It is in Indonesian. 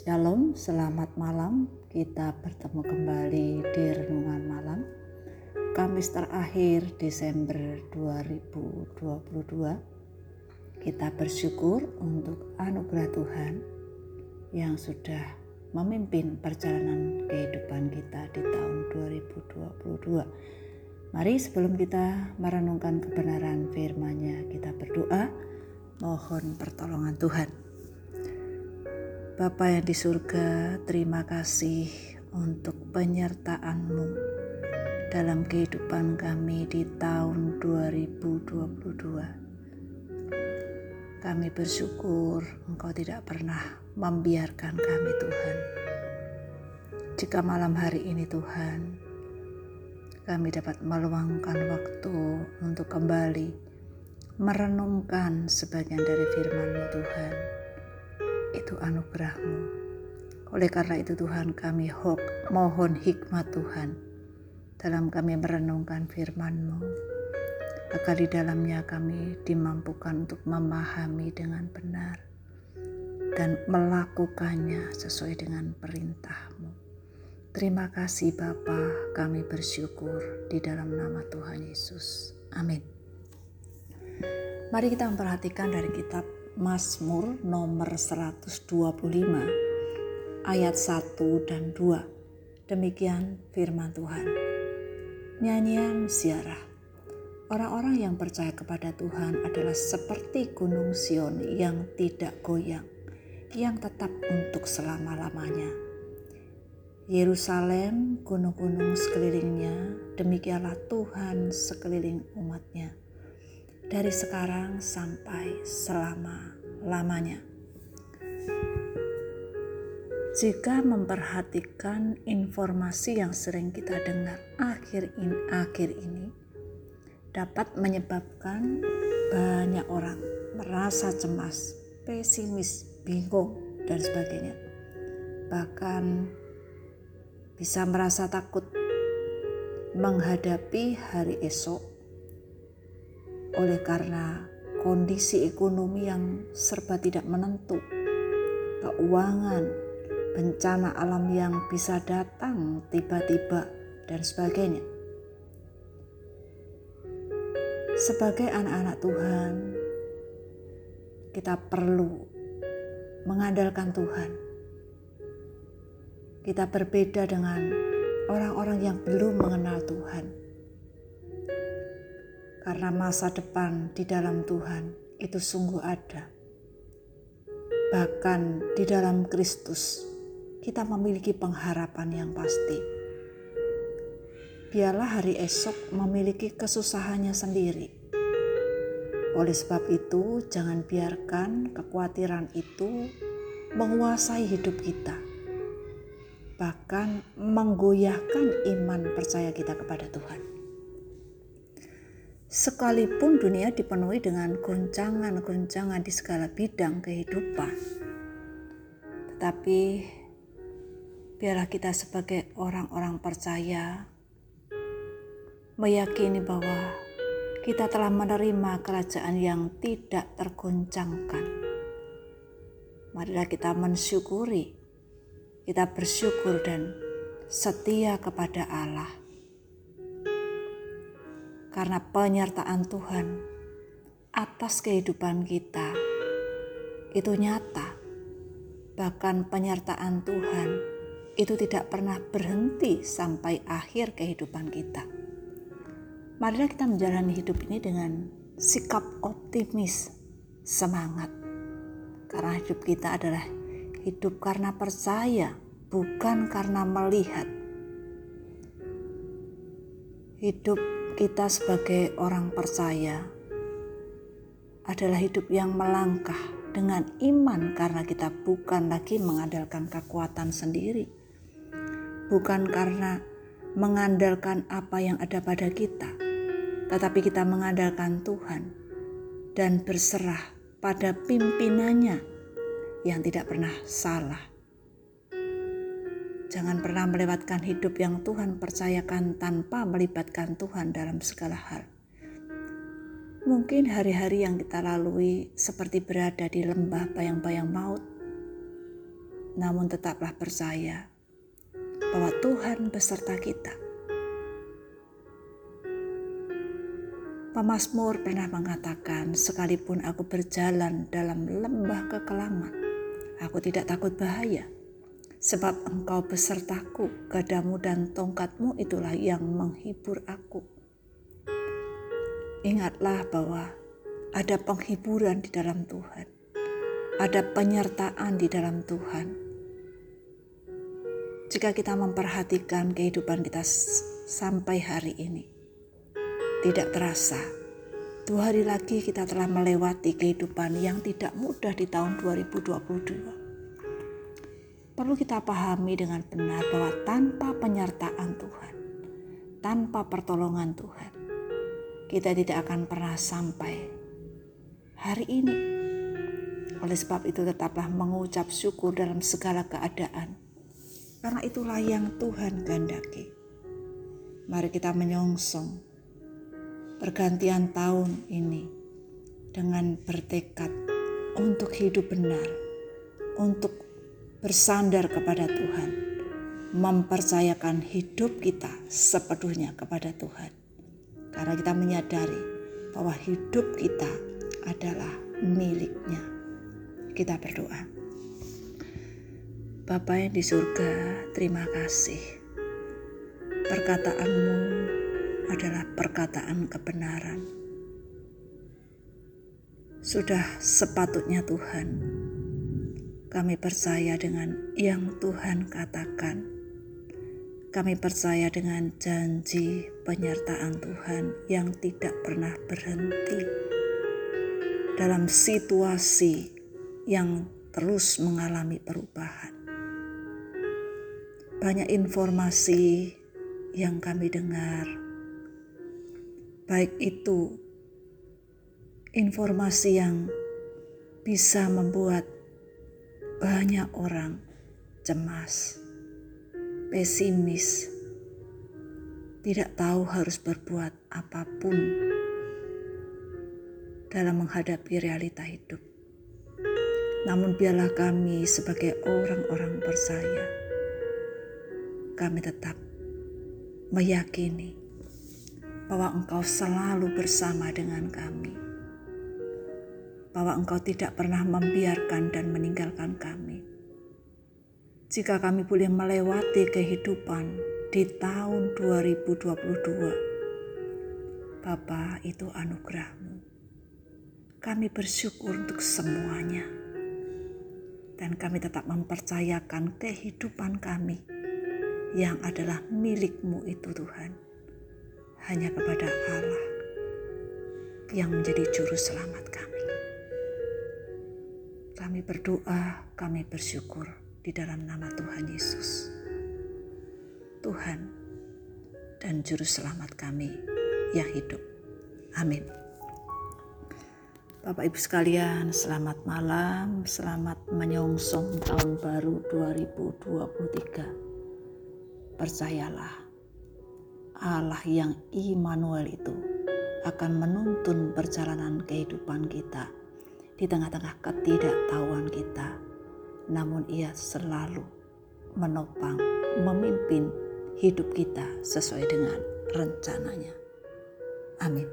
Shalom, selamat malam. Kita bertemu kembali di renungan malam. Kamis terakhir Desember 2022. Kita bersyukur untuk anugerah Tuhan yang sudah memimpin perjalanan kehidupan kita di tahun 2022. Mari sebelum kita merenungkan kebenaran firman-Nya, kita berdoa mohon pertolongan Tuhan. Bapa yang di surga, terima kasih untuk penyertaan-Mu dalam kehidupan kami di tahun 2022. Kami bersyukur Engkau tidak pernah membiarkan kami Tuhan. Jika malam hari ini Tuhan, kami dapat meluangkan waktu untuk kembali merenungkan sebagian dari firman-Mu Tuhan itu anugerahmu. Oleh karena itu Tuhan kami hok, mohon hikmat Tuhan dalam kami merenungkan firman-Mu. Agar di dalamnya kami dimampukan untuk memahami dengan benar dan melakukannya sesuai dengan perintah-Mu. Terima kasih Bapa, kami bersyukur di dalam nama Tuhan Yesus. Amin. Mari kita memperhatikan dari kitab Mazmur nomor 125 ayat 1 dan 2. Demikian firman Tuhan. Nyanyian ziarah. Orang-orang yang percaya kepada Tuhan adalah seperti gunung Sion yang tidak goyang, yang tetap untuk selama-lamanya. Yerusalem, gunung-gunung sekelilingnya, demikianlah Tuhan sekeliling umatnya dari sekarang sampai selama-lamanya. Jika memperhatikan informasi yang sering kita dengar akhir in akhir ini dapat menyebabkan banyak orang merasa cemas, pesimis, bingung dan sebagainya. Bahkan bisa merasa takut menghadapi hari esok oleh karena kondisi ekonomi yang serba tidak menentu, keuangan, bencana alam yang bisa datang tiba-tiba, dan sebagainya. Sebagai anak-anak Tuhan, kita perlu mengandalkan Tuhan. Kita berbeda dengan orang-orang yang belum mengenal Tuhan karena masa depan di dalam Tuhan itu sungguh ada. Bahkan di dalam Kristus, kita memiliki pengharapan yang pasti. Biarlah hari esok memiliki kesusahannya sendiri. Oleh sebab itu, jangan biarkan kekhawatiran itu menguasai hidup kita, bahkan menggoyahkan iman percaya kita kepada Tuhan. Sekalipun dunia dipenuhi dengan goncangan-goncangan di segala bidang kehidupan, tetapi biarlah kita sebagai orang-orang percaya meyakini bahwa kita telah menerima kerajaan yang tidak tergoncangkan. Marilah kita mensyukuri, kita bersyukur dan setia kepada Allah karena penyertaan Tuhan atas kehidupan kita itu nyata. Bahkan penyertaan Tuhan itu tidak pernah berhenti sampai akhir kehidupan kita. Marilah kita menjalani hidup ini dengan sikap optimis, semangat. Karena hidup kita adalah hidup karena percaya, bukan karena melihat. Hidup kita sebagai orang percaya adalah hidup yang melangkah dengan iman karena kita bukan lagi mengandalkan kekuatan sendiri. Bukan karena mengandalkan apa yang ada pada kita, tetapi kita mengandalkan Tuhan dan berserah pada pimpinannya yang tidak pernah salah. Jangan pernah melewatkan hidup yang Tuhan percayakan tanpa melibatkan Tuhan dalam segala hal. Mungkin hari-hari yang kita lalui seperti berada di lembah bayang-bayang maut. namun tetaplah percaya bahwa Tuhan beserta kita. Pemasmur pernah mengatakan, "Sekalipun aku berjalan dalam lembah kekelaman, aku tidak takut bahaya, sebab Engkau besertaku, gadamu dan tongkatmu itulah yang menghibur aku." Ingatlah bahwa ada penghiburan di dalam Tuhan, ada penyertaan di dalam Tuhan. Jika kita memperhatikan kehidupan kita sampai hari ini, tidak terasa dua hari lagi kita telah melewati kehidupan yang tidak mudah di tahun 2022. Perlu kita pahami dengan benar bahwa tanpa penyertaan Tuhan, tanpa pertolongan Tuhan, kita tidak akan pernah sampai hari ini. Oleh sebab itu tetaplah mengucap syukur dalam segala keadaan. Karena itulah yang Tuhan kehendaki. Mari kita menyongsong pergantian tahun ini dengan bertekad untuk hidup benar, untuk bersandar kepada Tuhan, mempercayakan hidup kita sepenuhnya kepada Tuhan. Karena kita menyadari bahwa hidup kita adalah miliknya. Kita berdoa. Bapa yang di surga, terima kasih. Perkataanmu adalah perkataan kebenaran. Sudah sepatutnya Tuhan, kami percaya dengan yang Tuhan katakan. Kami percaya dengan janji penyertaan Tuhan yang tidak pernah berhenti dalam situasi yang terus mengalami perubahan. Banyak informasi yang kami dengar, baik itu informasi yang bisa membuat banyak orang cemas, pesimis, tidak tahu harus berbuat apa pun dalam menghadapi realita hidup. Namun biarlah kami sebagai orang-orang percaya, kami tetap meyakini bahwa Engkau selalu bersama dengan kami. Bahwa Engkau tidak pernah membiarkan dan meninggalkan kami. Jika kami boleh melewati kehidupan di tahun 2022, Bapa itu anugerahmu kami bersyukur untuk semuanya. Dan kami tetap mempercayakan kehidupan kami yang adalah milikmu itu Tuhan. Hanya kepada Allah yang menjadi juru selamat kami. Kami berdoa, kami bersyukur di dalam nama Tuhan Yesus. Tuhan dan juru selamat kami yang hidup. Amin. Bapak Ibu sekalian, selamat malam, selamat menyongsong tahun baru 2023. Percayalah, Allah yang Immanuel itu akan menuntun perjalanan kehidupan kita di tengah-tengah ketidaktahuan kita. Namun ia selalu menopang, memimpin hidup kita sesuai dengan rencananya. Amin.